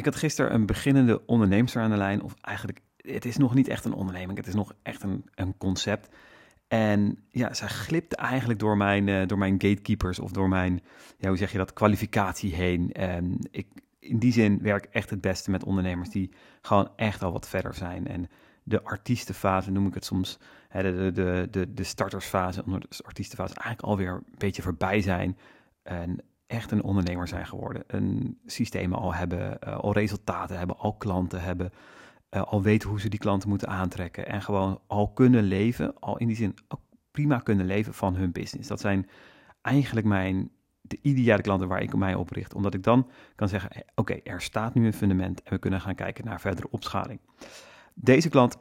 ik had gisteren een beginnende ondernemer aan de lijn. Of eigenlijk, het is nog niet echt een onderneming. Het is nog echt een, een concept. En ja, zij glipte eigenlijk door mijn, uh, door mijn gatekeepers of door mijn, ja, hoe zeg je dat, kwalificatie heen. En ik, in die zin werk echt het beste met ondernemers die gewoon echt al wat verder zijn. En de artiestenfase noem ik het soms, hè, de, de, de, de startersfase, de artiestenfase eigenlijk alweer een beetje voorbij zijn. En echt een ondernemer zijn geworden. Een systemen al hebben, uh, al resultaten hebben, al klanten hebben. Uh, al weten hoe ze die klanten moeten aantrekken. En gewoon al kunnen leven, al in die zin prima kunnen leven van hun business. Dat zijn eigenlijk mijn, de ideale klanten waar ik mij op richt. Omdat ik dan kan zeggen, oké, er staat nu een fundament en we kunnen gaan kijken naar verdere opschaling. Deze klant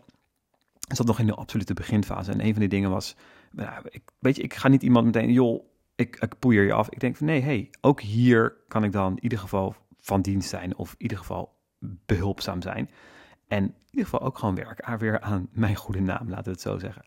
zat nog in de absolute beginfase. En een van die dingen was, nou, ik, weet je, ik ga niet iemand meteen, joh, ik, ik poeier je af. Ik denk van nee, hey, ook hier kan ik dan in ieder geval van dienst zijn of in ieder geval behulpzaam zijn. En in ieder geval ook gewoon werken weer aan mijn goede naam, laten we het zo zeggen.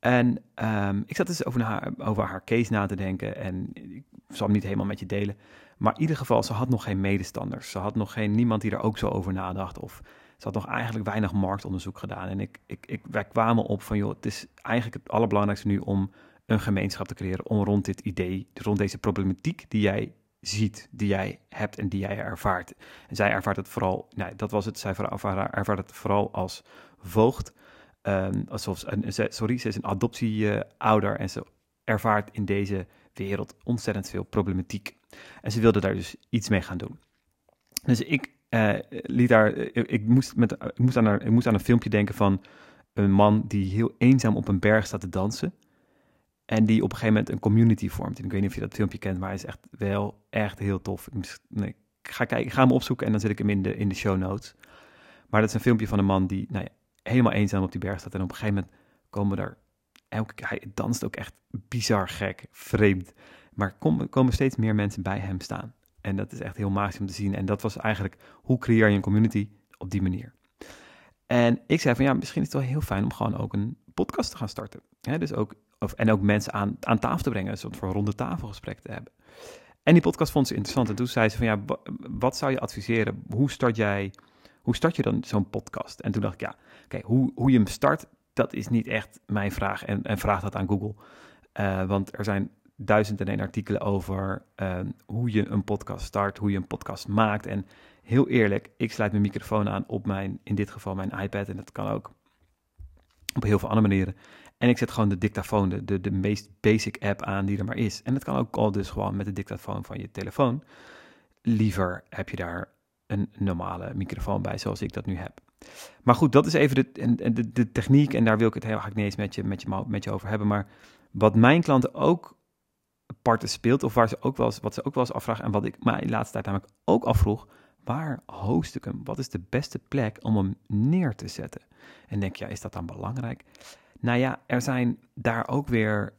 En um, ik zat dus over haar, over haar case na te denken en ik zal hem niet helemaal met je delen. Maar in ieder geval, ze had nog geen medestanders. Ze had nog geen, niemand die er ook zo over nadacht. Of ze had nog eigenlijk weinig marktonderzoek gedaan. En ik, ik, ik, wij kwamen op van, joh, het is eigenlijk het allerbelangrijkste nu om een gemeenschap te creëren om rond dit idee, rond deze problematiek die jij ziet, die jij hebt en die jij ervaart. En zij ervaart het vooral, nou, dat was het, zij ervaart het vooral als voogd. Um, alsof sorry, ze is een adoptieouder en ze ervaart in deze wereld ontzettend veel problematiek. En ze wilde daar dus iets mee gaan doen. Dus ik uh, liet daar, ik, moest met, ik, moest aan haar, ik moest aan een filmpje denken van een man die heel eenzaam op een berg staat te dansen. En die op een gegeven moment een community vormt. Ik weet niet of je dat filmpje kent, maar hij is echt wel echt heel tof. Ik, ga, kijken, ga hem opzoeken en dan zet ik hem in de, in de show notes. Maar dat is een filmpje van een man die nou ja, helemaal eenzaam op die berg staat. En op een gegeven moment komen er... Elke, hij danst ook echt bizar gek, vreemd. Maar komen, komen steeds meer mensen bij hem staan. En dat is echt heel magisch om te zien. En dat was eigenlijk, hoe creëer je een community op die manier? En ik zei van ja, misschien is het wel heel fijn om gewoon ook een podcast te gaan starten. dus ook of, en ook mensen aan, aan tafel te brengen, een soort van ronde tafelgesprek te hebben. En die podcast vond ze interessant. En toen zei ze van ja, wat zou je adviseren? Hoe start jij, hoe start je dan zo'n podcast? En toen dacht ik ja, oké, hoe, hoe je hem start, dat is niet echt mijn vraag. En, en vraag dat aan Google. Uh, want er zijn duizend en één artikelen over uh, hoe je een podcast start, hoe je een podcast maakt. En heel eerlijk, ik sluit mijn microfoon aan op mijn, in dit geval mijn iPad. En dat kan ook op heel veel andere manieren. En ik zet gewoon de dictafoon, de, de, de meest basic app aan die er maar is. En dat kan ook al dus gewoon met de dictafoon van je telefoon. Liever heb je daar een normale microfoon bij, zoals ik dat nu heb. Maar goed, dat is even de, de, de techniek en daar wil ik het heel graag niet eens met je, met, je, met je over hebben. Maar wat mijn klanten ook parten speelt, of waar ze ook wel wat ze ook wel eens afvragen en wat ik mij de laatste tijd namelijk ook afvroeg, waar host ik hem? Wat is de beste plek om hem neer te zetten? En denk je, ja, is dat dan belangrijk? Nou ja, er zijn daar ook weer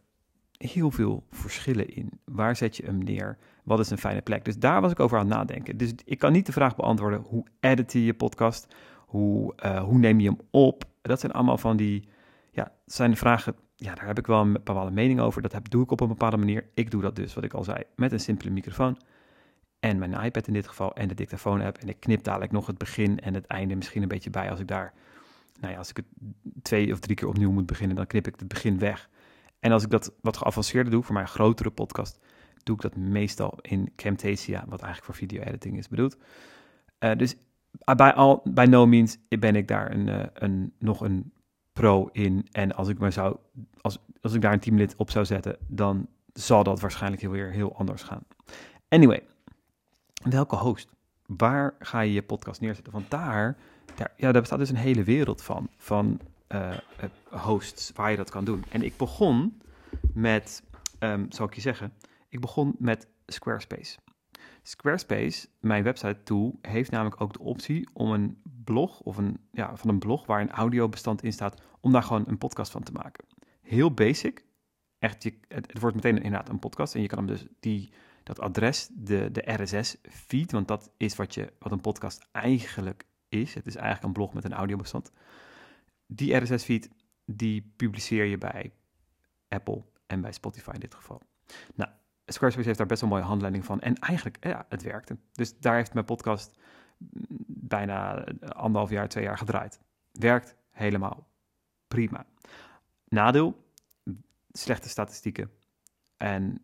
heel veel verschillen in. Waar zet je hem neer? Wat is een fijne plek? Dus daar was ik over aan het nadenken. Dus ik kan niet de vraag beantwoorden: hoe edit je je podcast? Hoe, uh, hoe neem je hem op? Dat zijn allemaal van die, ja, zijn vragen. Ja, daar heb ik wel een bepaalde mening over. Dat heb, doe ik op een bepaalde manier. Ik doe dat dus, wat ik al zei, met een simpele microfoon. En mijn iPad in dit geval en de dictafoon-app. En ik knip dadelijk nog het begin en het einde misschien een beetje bij als ik daar nou ja, als ik het twee of drie keer opnieuw moet beginnen, dan knip ik het begin weg. En als ik dat wat geavanceerder doe, voor mijn grotere podcast, doe ik dat meestal in Camtasia, wat eigenlijk voor video-editing is bedoeld. Uh, dus ah, bij, al, bij no means ben ik daar een, uh, een, nog een pro in. En als ik, me zou, als, als ik daar een teamlid op zou zetten, dan zal dat waarschijnlijk heel weer heel anders gaan. Anyway, welke host? Waar ga je je podcast neerzetten? Want daar ja, daar bestaat dus een hele wereld van, van uh, hosts waar je dat kan doen. En ik begon met, um, zal ik je zeggen, ik begon met Squarespace. Squarespace, mijn website tool, heeft namelijk ook de optie om een blog of een, ja, van een blog waar een audiobestand in staat, om daar gewoon een podcast van te maken. Heel basic. Echt, je, het, het, wordt meteen inderdaad een podcast en je kan hem dus die, dat adres, de, de RSS-feed, want dat is wat, je, wat een podcast eigenlijk is. Het is eigenlijk een blog met een audiobestand. Die RSS-feed, die publiceer je bij Apple en bij Spotify in dit geval. Nou, Squarespace heeft daar best wel een mooie handleiding van. En eigenlijk, ja, het werkte. Dus daar heeft mijn podcast bijna anderhalf jaar, twee jaar gedraaid. Werkt helemaal prima. Nadeel, slechte statistieken. En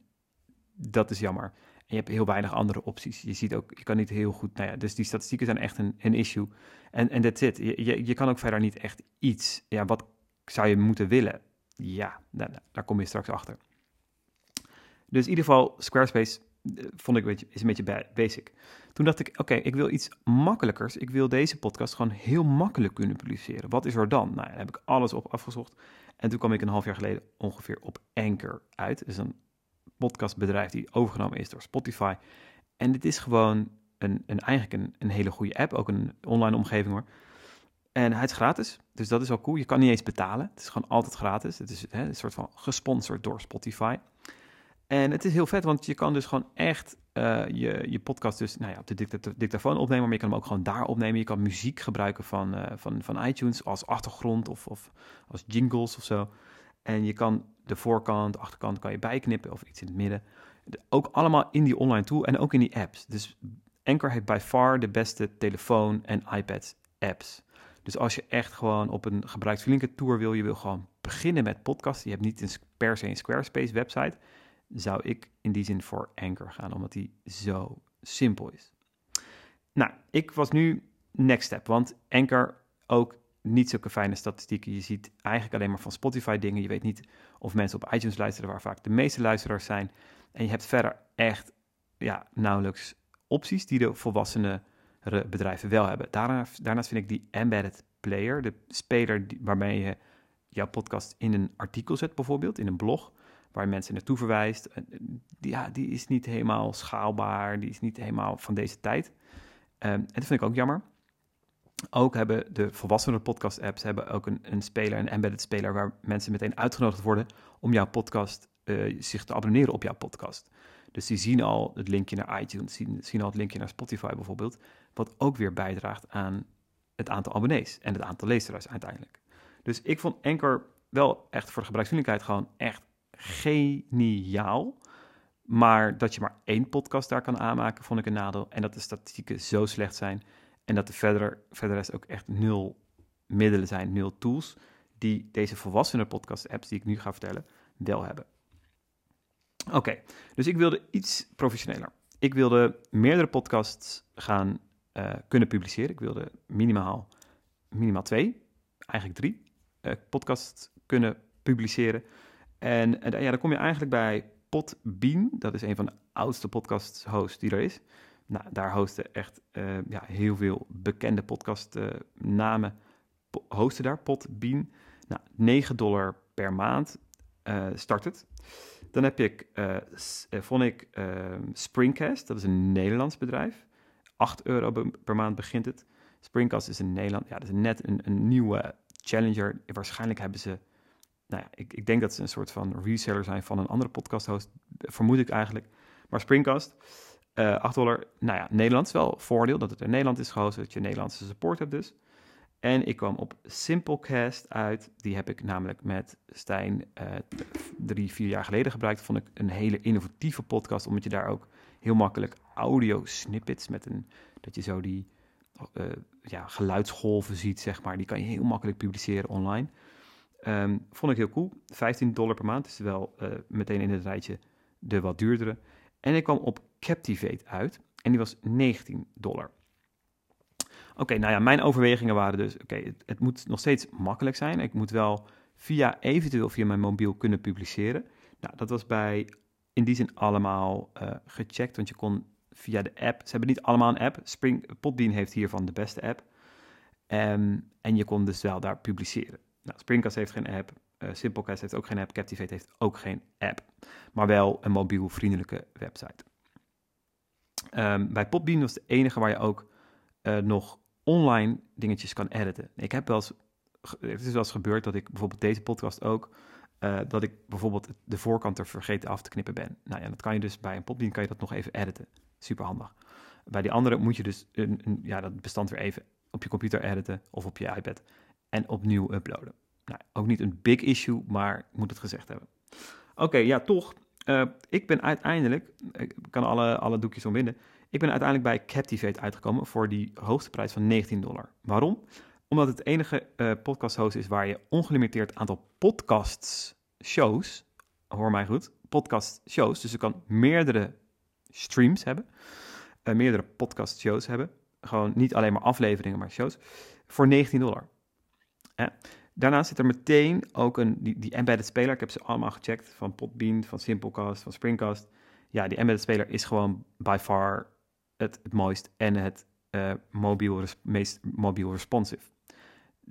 dat is jammer. Je hebt heel weinig andere opties. Je ziet ook, je kan niet heel goed, nou ja, dus die statistieken zijn echt een, een issue. En en that's it. Je, je, je kan ook verder niet echt iets. Ja, wat zou je moeten willen? Ja, nou, nou, daar kom je straks achter. Dus in ieder geval, Squarespace eh, vond ik een beetje, is een beetje basic. Toen dacht ik, oké, ik wil iets makkelijkers. Ik wil deze podcast gewoon heel makkelijk kunnen publiceren. Wat is er dan? Nou, daar heb ik alles op afgezocht. En toen kwam ik een half jaar geleden ongeveer op Anchor uit. Is een podcastbedrijf die overgenomen is door Spotify. En dit is gewoon een, een eigenlijk een, een hele goede app. Ook een online omgeving hoor. En hij is gratis, dus dat is wel cool. Je kan niet eens betalen. Het is gewoon altijd gratis. Het is hè, een soort van gesponsord door Spotify. En het is heel vet, want je kan dus gewoon echt uh, je, je podcast dus nou ja, op de dictafoon opnemen, maar je kan hem ook gewoon daar opnemen. Je kan muziek gebruiken van, uh, van, van iTunes als achtergrond of, of als jingles of zo. En je kan de voorkant, de achterkant kan je bijknippen of iets in het midden. Ook allemaal in die online tool en ook in die apps. Dus Anchor heeft by far de beste telefoon- en iPad apps. Dus als je echt gewoon op een gebruiksvriendelijke tour wil, je wil gewoon beginnen met podcasten, je hebt niet per se een Squarespace website, zou ik in die zin voor Anchor gaan, omdat die zo simpel is. Nou, ik was nu next step, want Anchor ook niet zulke fijne statistieken. Je ziet eigenlijk alleen maar van Spotify dingen. Je weet niet of mensen op iTunes luisteren, waar vaak de meeste luisteraars zijn. En je hebt verder echt ja, nauwelijks opties die de volwassenen bedrijven wel hebben. Daarnaast, daarnaast vind ik die embedded player, de speler waarmee je jouw podcast in een artikel zet, bijvoorbeeld in een blog, waar mensen naartoe verwijst. Die, ja, die is niet helemaal schaalbaar, die is niet helemaal van deze tijd. Um, en dat vind ik ook jammer. Ook hebben de volwassenen podcast apps hebben ook een, een speler, een embedded speler, waar mensen meteen uitgenodigd worden om jouw podcast, uh, zich te abonneren op jouw podcast. Dus die zien al het linkje naar iTunes, zien, zien al het linkje naar Spotify bijvoorbeeld, wat ook weer bijdraagt aan het aantal abonnees en het aantal luisteraars uiteindelijk. Dus ik vond Anchor wel echt voor de gebruiksvriendelijkheid gewoon echt geniaal. Maar dat je maar één podcast daar kan aanmaken, vond ik een nadeel. En dat de statistieken zo slecht zijn. En dat de verder, verder rest ook echt nul middelen zijn, nul tools. Die deze volwassene podcast apps die ik nu ga vertellen, wel hebben. Oké, dus ik wilde iets professioneler. Ik wilde meerdere podcasts gaan uh, kunnen publiceren. Ik wilde minimaal, minimaal twee, eigenlijk drie uh, podcasts kunnen publiceren. En, en ja, dan kom je eigenlijk bij Podbean. Dat is een van de oudste podcast-hosts die er is. Nou, daar hosten echt uh, ja, heel veel bekende podcastnamen. hosten daar, Podbean. Nou, 9 dollar per maand start het. Dan heb ik, uh, vond ik uh, Springcast, dat is een Nederlands bedrijf. 8 euro per maand begint het. Springcast is in Nederland, ja, dat is net een, een nieuwe challenger. Waarschijnlijk hebben ze, nou ja, ik, ik denk dat ze een soort van reseller zijn van een andere podcast host, vermoed ik eigenlijk. Maar Springcast, uh, eh, 8 dollar, nou ja, Nederlands wel voordeel dat het in Nederland is gehost, dat je Nederlandse support hebt dus. En ik kwam op Simplecast uit. Die heb ik namelijk met Stijn uh, drie, vier jaar geleden gebruikt. Vond ik een hele innovatieve podcast, omdat je daar ook heel makkelijk audio snippets met een dat je zo die uh, ja, geluidsgolven ziet, zeg maar. Die kan je heel makkelijk publiceren online. Um, vond ik heel cool. 15 dollar per maand is wel meteen in het rijtje de wat duurdere. En ik kwam op Captivate uit en die was 19 dollar. Oké, nou ja, mijn overwegingen waren dus, oké, het, het, moet nog steeds makkelijk zijn. Ik moet wel via, eventueel via mijn mobiel kunnen publiceren. Nou, dat was bij in die zin allemaal uh, gecheckt, want je kon via de app, ze hebben niet allemaal een app, Spring, Podbean heeft hiervan de beste app. Um, en je kon dus wel daar publiceren. Nou, Springcast heeft geen app, uh, Simplecast heeft ook geen app, Captivate heeft ook geen app, maar wel een mobielvriendelijke website. Um, bij Podbean was de enige waar je ook uh, nog online dingetjes kan editen. Ik heb wel eens, het is wel eens gebeurd dat ik bijvoorbeeld deze podcast ook, uh, dat ik bijvoorbeeld de voorkant er vergeten af te knippen ben. Nou ja, dat kan je dus bij een Podbean kan je dat nog even editen. Super handig. Bij die andere moet je dus een, een, ja, dat bestand weer even op je computer editen of op je iPad en opnieuw uploaden. Nou, ook niet een big issue, maar ik moet het gezegd hebben. Oké, ja, toch. Uh, ik ben uiteindelijk, ik kan alle, alle doekjes omwinden. Ik ben uiteindelijk bij Captivate uitgekomen voor die hoogste prijs van 19 dollar. Waarom? Omdat het enige uh, podcast host is waar je ongelimiteerd aantal podcasts, shows, hoor mij goed, podcast shows, dus je kan meerdere streams hebben, uh, meerdere podcast shows hebben, gewoon niet alleen maar afleveringen, maar shows, voor 19 dollar. Daarnaast zit er meteen ook een, die, die embedded speler, ik heb ze allemaal gecheckt, van Podbean, van Simplecast, van Springcast. Ja, die embedded speler is gewoon by far het, het mooist en het uh, mobiel, meest mobiel responsive.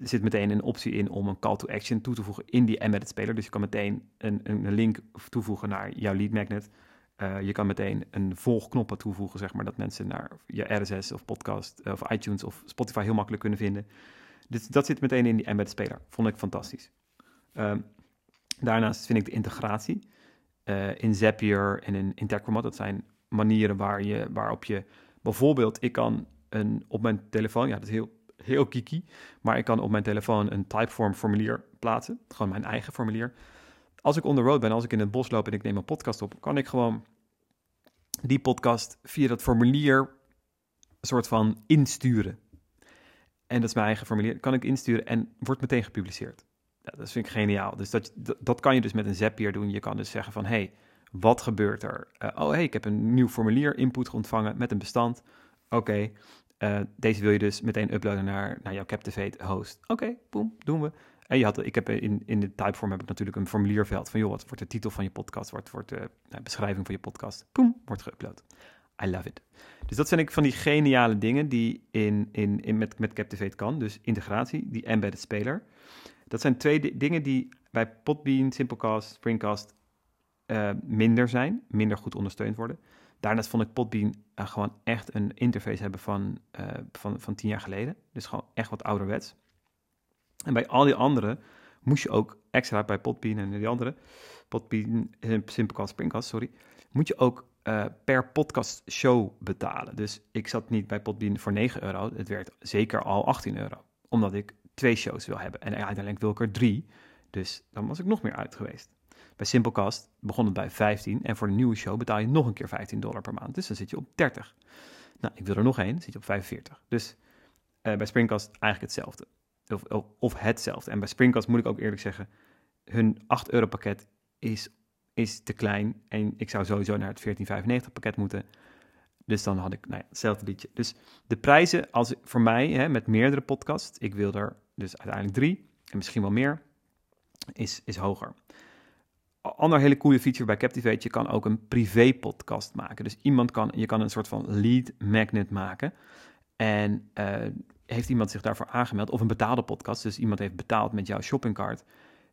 Er zit meteen een optie in om een call to action toe te voegen in die embedded speler. Dus je kan meteen een, een link toevoegen naar jouw lead magnet. Uh, je kan meteen een volgknoppen toevoegen, zeg maar, dat mensen naar je RSS of podcast eh, of iTunes of Spotify heel makkelijk kunnen vinden. Dus dat zit meteen in die embedded speler. Vond ik fantastisch. Um, daarnaast vind ik de integratie uh, in Zapier en in Integromat, dat zijn manieren waar je, waarop je bijvoorbeeld, ik kan een, op mijn telefoon, ja, dat is heel, heel kiki, maar ik kan op mijn telefoon een typeform formulier plaatsen, gewoon mijn eigen formulier. Als ik on the road ben, als ik in het bos loop en ik neem een podcast op, kan ik gewoon die podcast via dat formulier een soort van insturen. En dat is mijn eigen formulier, kan ik insturen en wordt meteen gepubliceerd. Dat vind ik geniaal. Dus dat, dat, kan je dus met een Zapier doen. Je kan dus zeggen van, hey, wat gebeurt er? Uh, oh, hey, ik heb een nieuw formulier input ontvangen met een bestand. Oké, uh, deze wil je dus meteen uploaden naar, naar jouw Captivate host. Oké, boem, doen we. En je had, ik heb in, in de typeform heb ik natuurlijk een formulierveld van, joh, wat wordt de titel van je podcast? Wat wordt de nou, beschrijving van je podcast? Boem, wordt geüpload. I love it. Dus dat zijn ik van die geniale dingen die in, in, in met, met Captivate kan. Dus integratie, die embedded speler. Dat zijn twee dingen die bij Podbean, Simplecast, Springcast uh, minder zijn, minder goed ondersteund worden. Daarnaast vond ik Podbean uh, gewoon echt een interface hebben van, uh, van, van tien jaar geleden. Dus gewoon echt wat ouderwets. En bij al die andere moest je ook extra, bij Podbean en die andere, Podbean, Simplecast, Springcast, sorry, moet je ook uh, per podcast show betalen. Dus ik zat niet bij Podbean voor 9 euro. Het werd zeker al 18 euro. Omdat ik twee shows wil hebben. En uiteindelijk wil ik er drie. Dus dan was ik nog meer uit geweest. Bij Simplecast begon het bij 15. En voor de nieuwe show betaal je nog een keer 15 dollar per maand. Dus dan zit je op 30. Nou, ik wil er nog één. Zit je op 45. Dus uh, bij Springcast eigenlijk hetzelfde. Of, of, of, hetzelfde. En bij Springcast moet ik ook eerlijk zeggen... hun 8 euro pakket is is te klein en ik zou sowieso naar het 1495 pakket moeten. Dus dan had ik nou ja, hetzelfde liedje. Dus de prijzen, als voor mij hè, met meerdere podcasts, ik wil er dus uiteindelijk drie en misschien wel meer, is, is hoger. Ander hele coole feature bij Captivate, je kan ook een privé podcast maken. Dus iemand kan, je kan een soort van lead magnet maken. En uh, heeft iemand zich daarvoor aangemeld, of een betaalde podcast, dus iemand heeft betaald met jouw shoppingcart,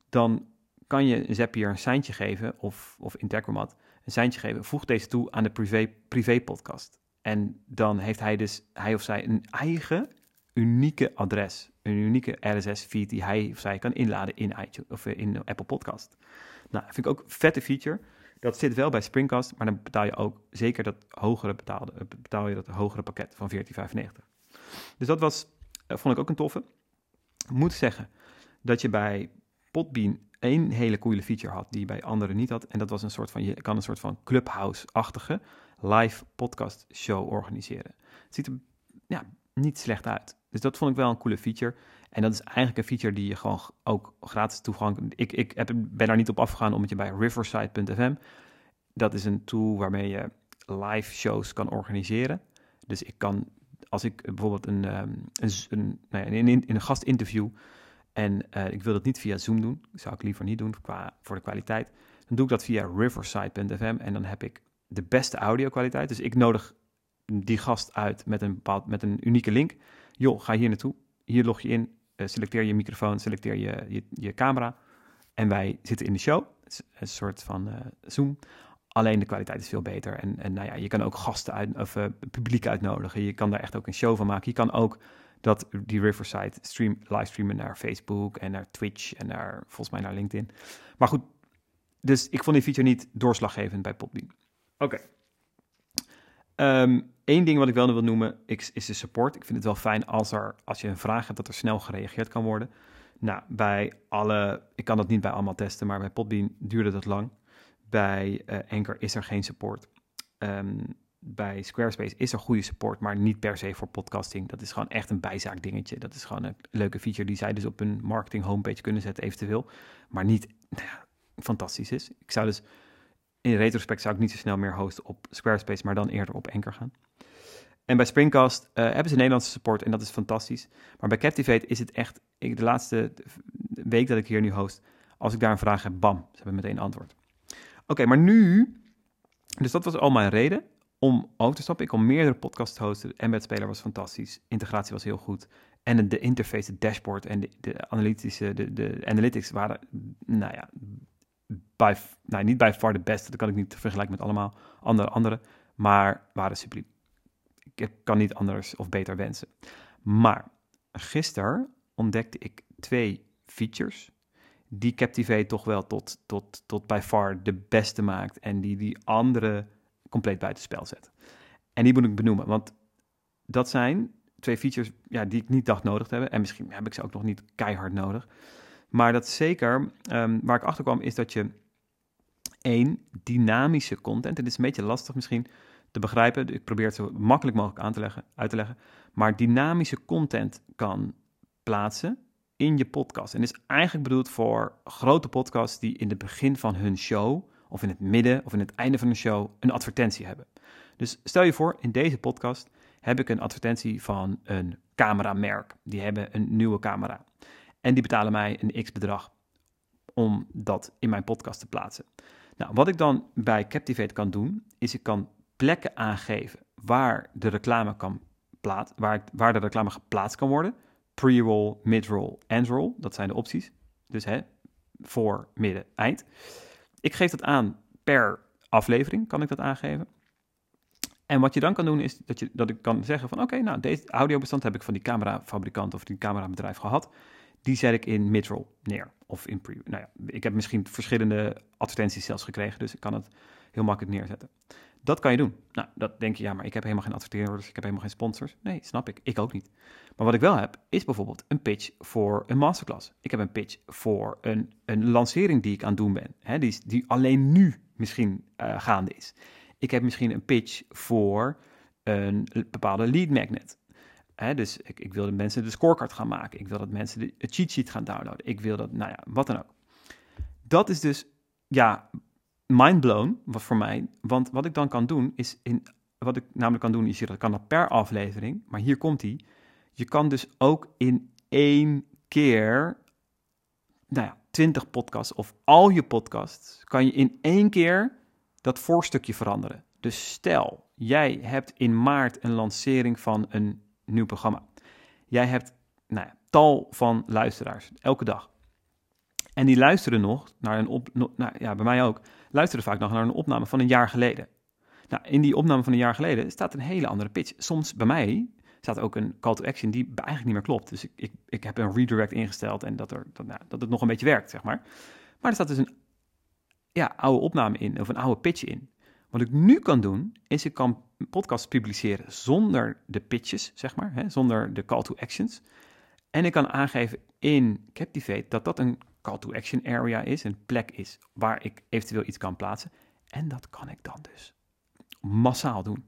dan kan je Zapier een seintje geven, of, of Integromat, een seintje geven. Voeg deze toe aan de privé, privé podcast. En dan heeft hij dus, hij of zij, een eigen unieke adres. Een unieke RSS-feed die hij of zij kan inladen in, iTunes, of in Apple Podcast. Nou, vind ik ook een vette feature. Dat zit wel bij Springcast, maar dan betaal je ook zeker dat hogere betaalde, betaal je dat hogere pakket van 14,95. Dus dat was, uh, vond ik ook een toffe. moet zeggen dat je bij Podbean één hele coole feature had die bij anderen niet had. En dat was een soort van, je kan een soort van clubhouse-achtige live podcast show organiseren. Het ziet er ja, niet slecht uit. Dus dat vond ik wel een coole feature. En dat is eigenlijk een feature die je gewoon ook gratis toegang... Ik, ik heb, ben daar niet op afgegaan omdat je bij riverside.fm... Dat is een tool waarmee je live shows kan organiseren. Dus ik kan, als ik bijvoorbeeld een, ehm, een, een, nou in een gastinterview en uh, ik wil dat niet via Zoom doen. Dat zou ik liever niet doen qua, voor de kwaliteit. Dan doe ik dat via riverside.fm en dan heb ik de beste audio kwaliteit. Dus ik nodig die gast uit met een, bepaald, met een unieke link. Joh, ga hier naartoe. Hier log je in, uh, selecteer je microfoon, selecteer je, je, je, camera. En wij zitten in de show. Het is een soort van uh, Zoom. Alleen de kwaliteit is veel beter. En, en nou ja, je kan ook gasten uit, of publiek uitnodigen. Je kan daar echt ook een show van maken. Je kan ook dat die Riverside stream, livestreamen naar Facebook en naar Twitch en naar, volgens mij naar LinkedIn. Maar goed, dus ik vond die feature niet doorslaggevend bij Podbean. Oké. Eén ehm, ding wat ik wel wil noemen is, is de support. Ik vind het wel fijn als, er, als je een vraag hebt dat er snel gereageerd kan worden. Nou, bij alle, ik kan dat niet bij allemaal testen, maar bij Podbean duurde dat lang. Bij uh, Anchor is er geen support. Um, bij Squarespace is er goede support, maar niet per se voor podcasting. Dat is gewoon echt een bijzaak dingetje. Dat is gewoon een leuke feature die zij dus op hun marketing homepage kunnen zetten, eventueel. Maar niet nou fantastisch is. Ik zou dus in retrospect zou ik niet zo snel meer hosten op Squarespace, maar dan eerder op Anchor gaan. En bij Springcast uh, hebben ze Nederlandse support en dat is fantastisch. Maar bij Captivate is het echt, ik, de laatste week dat ik hier nu host, als ik daar een vraag heb, bam, ze hebben meteen antwoord. Oké, maar nu, dus dat was al mijn reden om over te stappen. Ik kon meerdere podcasts hosten. Embed Speler was fantastisch. Integratie was heel goed. En de interface, het dashboard en de, analytische, de, de analytics waren, nou ja, by, nou, niet bij far de beste. Dat kan ik niet vergelijken met allemaal andere, andere maar waren subliem. Ik kan niet anders of beter wensen. Maar gisteren ontdekte ik twee features die Captivate toch wel tot, tot, tot by far de beste maakt en die die andere compleet buitenspel zet. En die moet ik benoemen, want dat zijn twee features ja, die ik niet dacht nodig te hebben. En misschien heb ik ze ook nog niet keihard nodig. Maar dat zeker, um, waar ik achter kwam, is dat je één, dynamische content, het is een beetje lastig misschien te begrijpen, ik probeer het zo makkelijk mogelijk aan te leggen, uit te leggen, maar dynamische content kan plaatsen in je podcast. En is eigenlijk bedoeld voor grote podcasts die in het begin van hun show, of in het midden of in het einde van de show, een advertentie hebben. Dus stel je voor, in deze podcast heb ik een advertentie van een cameramerk. Die hebben een nieuwe camera. En die betalen mij een x bedrag om dat in mijn podcast te plaatsen. Nou, wat ik dan bij Captivate kan doen, is ik kan plekken aangeven waar de reclame kan plaatsen, waar, waar de reclame geplaatst kan worden pre-roll, mid-roll, end-roll. Dat zijn de opties. Dus hè, voor, midden, eind. Ik geef dat aan per aflevering, kan ik dat aangeven. En wat je dan kan doen is dat, je, dat ik kan zeggen van oké, nou deze audiobestand heb ik van die camerafabrikant of die camerabedrijf gehad. Die zet ik in midroll neer of in pre. Nou ja, ik heb misschien verschillende advertenties zelfs gekregen, dus ik kan het heel makkelijk neerzetten. Dat kan je doen. Nou, dat denk je, ja, maar ik heb helemaal geen adverteerders, ik heb helemaal geen sponsors. Nee, snap ik. Ik ook niet. Maar wat ik wel heb, is bijvoorbeeld een pitch voor een masterclass. Ik heb een pitch voor een, een lancering die ik aan het doen ben, hè, die, die alleen nu misschien uh, gaande is. Ik heb misschien een pitch voor een bepaalde lead magnet. Dus ik, ik wil dat mensen de scorecard gaan maken. Ik wil dat mensen de, cheat sheet gaan downloaden. Ik wil dat, nou ja, wat dan ook. Dat is dus, ja, mindblown voor mij. Want wat ik dan kan doen is in wat ik namelijk kan doen is je dat kan dat per aflevering, maar hier komt hij. Je kan dus ook in één keer, nou ja, 20 podcasts of al je podcasts, kan je in één keer dat voorstukje veranderen. Dus stel, jij hebt in maart een lancering van een nieuw programma. Jij hebt nou ja, tal van luisteraars, elke dag. En die luisteren nog naar een op, nou ja, bij mij ook, luisteren vaak nog naar een opname van een jaar geleden. Nou, in die opname van een jaar geleden staat een hele andere pitch. Soms bij mij staat ook een call to action die eigenlijk niet meer klopt. Dus ik, ik, ik heb een redirect ingesteld en dat, er, dat, nou, dat het nog een beetje werkt, zeg maar. Maar er staat dus een ja, oude opname in, of een oude pitch in. Wat ik nu kan doen, is ik kan podcasts publiceren zonder de pitches, zeg maar, hè, zonder de call to actions. En ik kan aangeven in Captivate dat dat een call to action area is, een plek is waar ik eventueel iets kan plaatsen. En dat kan ik dan dus massaal doen.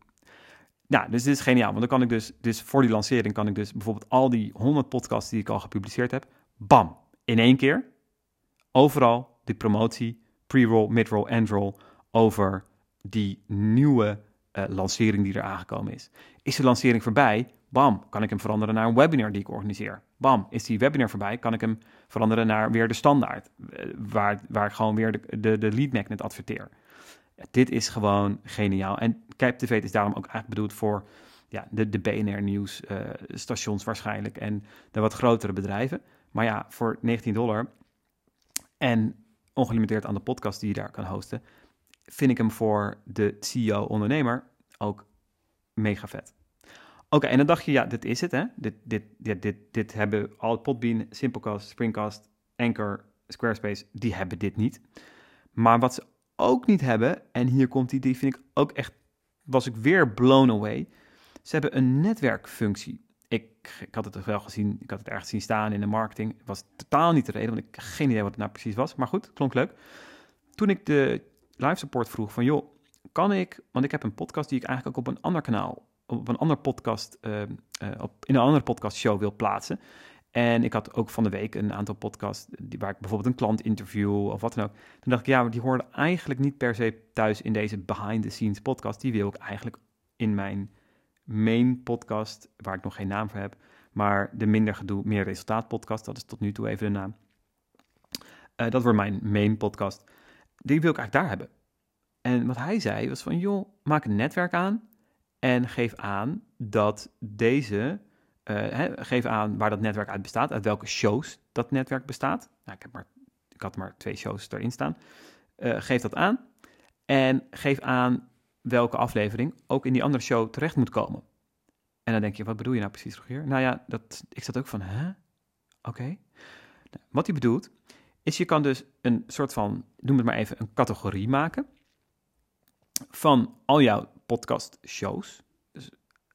Nou, dus dit is geniaal, want dan kan ik dus, dus voor die lancering kan ik dus bijvoorbeeld al die 100 podcasts die ik al gepubliceerd heb, bam, in één keer, overal die promotie, pre-roll, mid-roll, end-roll, over die nieuwe uh, lancering die er aangekomen is. Is de lancering voorbij? Bam, kan ik hem veranderen naar een webinar die ik organiseer. Bam, is die webinar voorbij? Kan ik hem veranderen naar weer de standaard, uh, waar, waar ik gewoon weer de, de, de lead magnet adverteer. Dit is gewoon geniaal. En Captivate is daarom ook eigenlijk bedoeld voor ja, de, de BNR-nieuws uh, stations waarschijnlijk en de wat grotere bedrijven. Maar ja, voor 19 dollar en ongelimiteerd aan de podcast die je daar kan hosten, vind ik hem voor de CEO-ondernemer ook mega vet. Oké, en dan dacht je, ja, dit is het, hè? Dit, dit, dit, dit, dit hebben al Podbean, Simplecast, Springcast, Anchor, Squarespace, die hebben dit niet. Maar wat ze ook niet hebben, en hier komt die, die vind ik ook echt, was ik weer blown away. Ze hebben een netwerkfunctie. Ik, ik had het wel gezien, ik had het ergens zien staan in de marketing. Het was totaal niet de reden, want ik had geen idee wat het nou precies was. Maar goed, klonk leuk. Toen ik de live support vroeg van, joh, kan ik, want ik heb een podcast die ik eigenlijk ook op een ander kanaal, op een ander podcast, uh, op, in een andere podcast show wil plaatsen. En ik had ook van de week een aantal podcasts die, waar ik bijvoorbeeld een klant interview of wat dan ook. Toen dacht ik, ja, maar die hoorden eigenlijk niet per se thuis in deze behind the scenes podcast. Die wil ik eigenlijk in mijn main podcast, waar ik nog geen naam voor heb. Maar de minder gedoe, meer resultaat podcast, dat is tot nu toe even de naam. Uh, dat wordt mijn main podcast. Die wil ik eigenlijk daar hebben. En wat hij zei was van, joh, maak een netwerk aan en geef aan dat deze, uh, geef aan waar dat netwerk uit bestaat, uit welke shows dat netwerk bestaat. Nou, ik, heb maar, ik had maar twee shows erin staan. Uh, geef dat aan en geef aan welke aflevering ook in die andere show terecht moet komen. En dan denk je, wat bedoel je nou precies, Rogier? Nou ja, dat, ik zat ook van, hè? Oké. Nou, wat hij bedoelt, is je kan dus een soort van, noem het maar even, een categorie maken van al jouw podcast shows. Dus,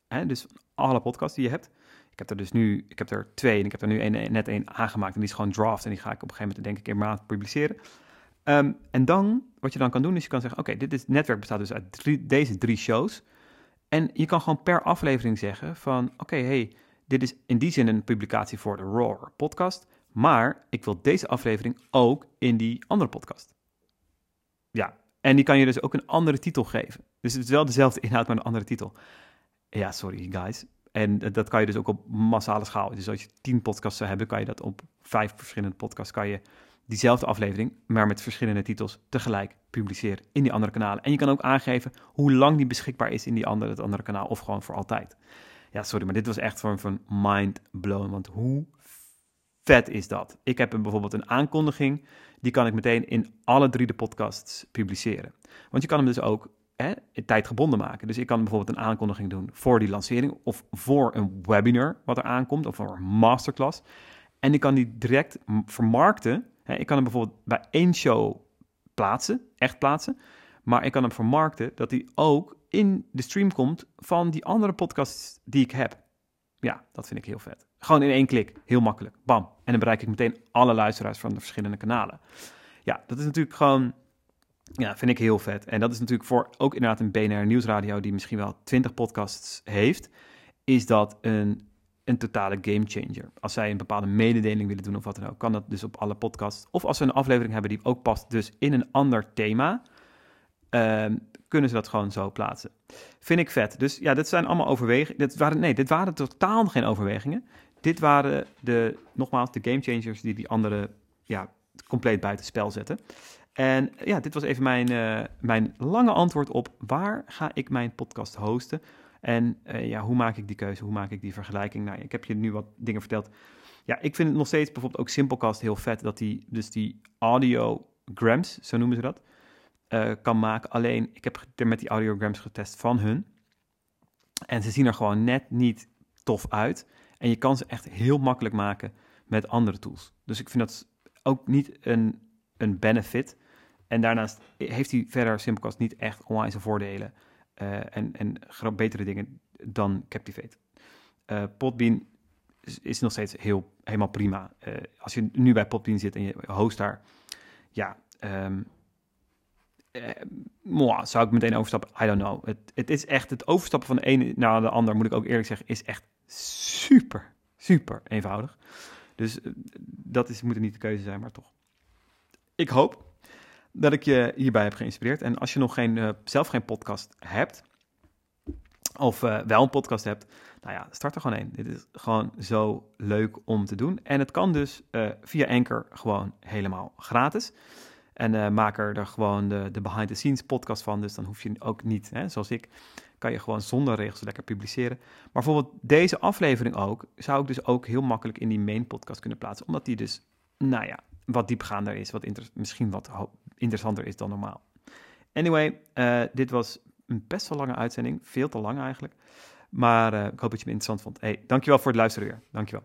hè, dus alle podcasts die je hebt. Ik heb er dus nu, ik heb er twee en ik heb er nu net één aangemaakt en die is gewoon draft en die ga ik op een gegeven moment denk ik in maand publiceren. Um, en dan, wat je dan kan doen, is je kan zeggen, oké, dit is, netwerk bestaat dus uit deze drie shows. En je kan gewoon per aflevering zeggen van, oké, hey, dit is in die zin een publicatie voor de Roar podcast, maar ik wil deze aflevering ook in die andere podcast. Ja, en die kan je dus ook een andere titel geven. Dus het is wel dezelfde inhoud, maar een andere titel. Ja, sorry guys. En dat kan je dus ook op massale schaal. Dus als je tien podcasts zou hebben, kan je dat op vijf verschillende podcasts, kan je diezelfde aflevering, maar met verschillende titels tegelijk publiceren in die andere kanalen. En je kan ook aangeven hoe lang die beschikbaar is in die andere, het andere kanaal of gewoon voor altijd. Ja, sorry, maar dit was echt van, van mind blown, want hoe vet is dat? Ik heb een, bijvoorbeeld een aankondiging, die kan ik meteen in alle drie de podcasts publiceren. Want je kan hem dus ook hè, tijdgebonden maken. Dus ik kan bijvoorbeeld een aankondiging doen voor die lancering of voor een webinar wat er aankomt of voor een masterclass. En ik kan die direct vermarkten ik kan hem bijvoorbeeld bij één show plaatsen, echt plaatsen. Maar ik kan hem vermarkten dat hij ook in de stream komt van die andere podcasts die ik heb. Ja, dat vind ik heel vet. Gewoon in één klik, heel makkelijk. Bam. En dan bereik ik meteen alle luisteraars van de verschillende kanalen. Ja, dat is natuurlijk gewoon, ja, vind ik heel vet. En dat is natuurlijk voor ook inderdaad een BNR Nieuwsradio die misschien wel 20 podcasts heeft, is dat een een totale gamechanger. Als zij een bepaalde mededeling willen doen of wat dan ook, kan dat dus op alle podcasts. Of als ze een aflevering hebben die ook past dus in een ander thema, uh, kunnen ze dat gewoon zo plaatsen. Vind ik vet. Dus ja, dit zijn allemaal overwegingen. Dit waren, nee, dit waren totaal geen overwegingen. Dit waren de, nogmaals, de gamechangers die die andere ja, compleet buiten spel zetten. En ja, dit was even mijn, uh, mijn lange antwoord op waar ga ik mijn podcast hosten. En uh, ja, hoe maak ik die keuze? Hoe maak ik die vergelijking? Nou, ik heb je nu wat dingen verteld. Ja, ik vind het nog steeds bijvoorbeeld ook Simplecast heel vet dat die dus die audiograms, zo noemen ze dat, kan maken. Alleen, ik heb met die audiograms getest van hun. En ze zien er gewoon net niet tof uit. En je kan ze echt heel makkelijk maken met andere tools. Dus ik vind dat ook niet een, een benefit. En daarnaast heeft hij verder Simplecast niet echt onwijs voordelen. Uh, en, en betere dingen dan Captivate. Uh, Podbean is, nog steeds heel, helemaal prima. Uh, als je nu bij Podbean zit en je host daar, ja, um, zou ik meteen overstappen? I don't know. Het, het is echt, het overstappen van de ene naar de ander, moet ik ook eerlijk zeggen, is echt super, super eenvoudig. Dus dat is, moet er niet de keuze zijn, maar toch. Ik hoop dat ik je hierbij heb geïnspireerd. En als je nog geen, uh, zelf geen podcast hebt, of uh, wel een podcast hebt, nou ja, start er gewoon een. Dit is gewoon zo leuk om te doen. En het kan dus uh, via Anchor gewoon helemaal gratis. En maak er, er gewoon de, de behind the scenes podcast van. Dus dan hoef je ook niet, hè, zoals ik, kan je gewoon zonder regels lekker publiceren. Maar bijvoorbeeld deze aflevering ook, zou ik dus ook heel makkelijk in die main podcast kunnen plaatsen. Omdat die dus, nou ja, wat diepgaander is, wat misschien wat interessanter is dan normaal. Anyway, uh, dit was een best wel lange uitzending, veel te lang eigenlijk. Maar uh, ik hoop dat je me interessant vond. Hey, dankjewel voor het luisteren weer. Dankjewel.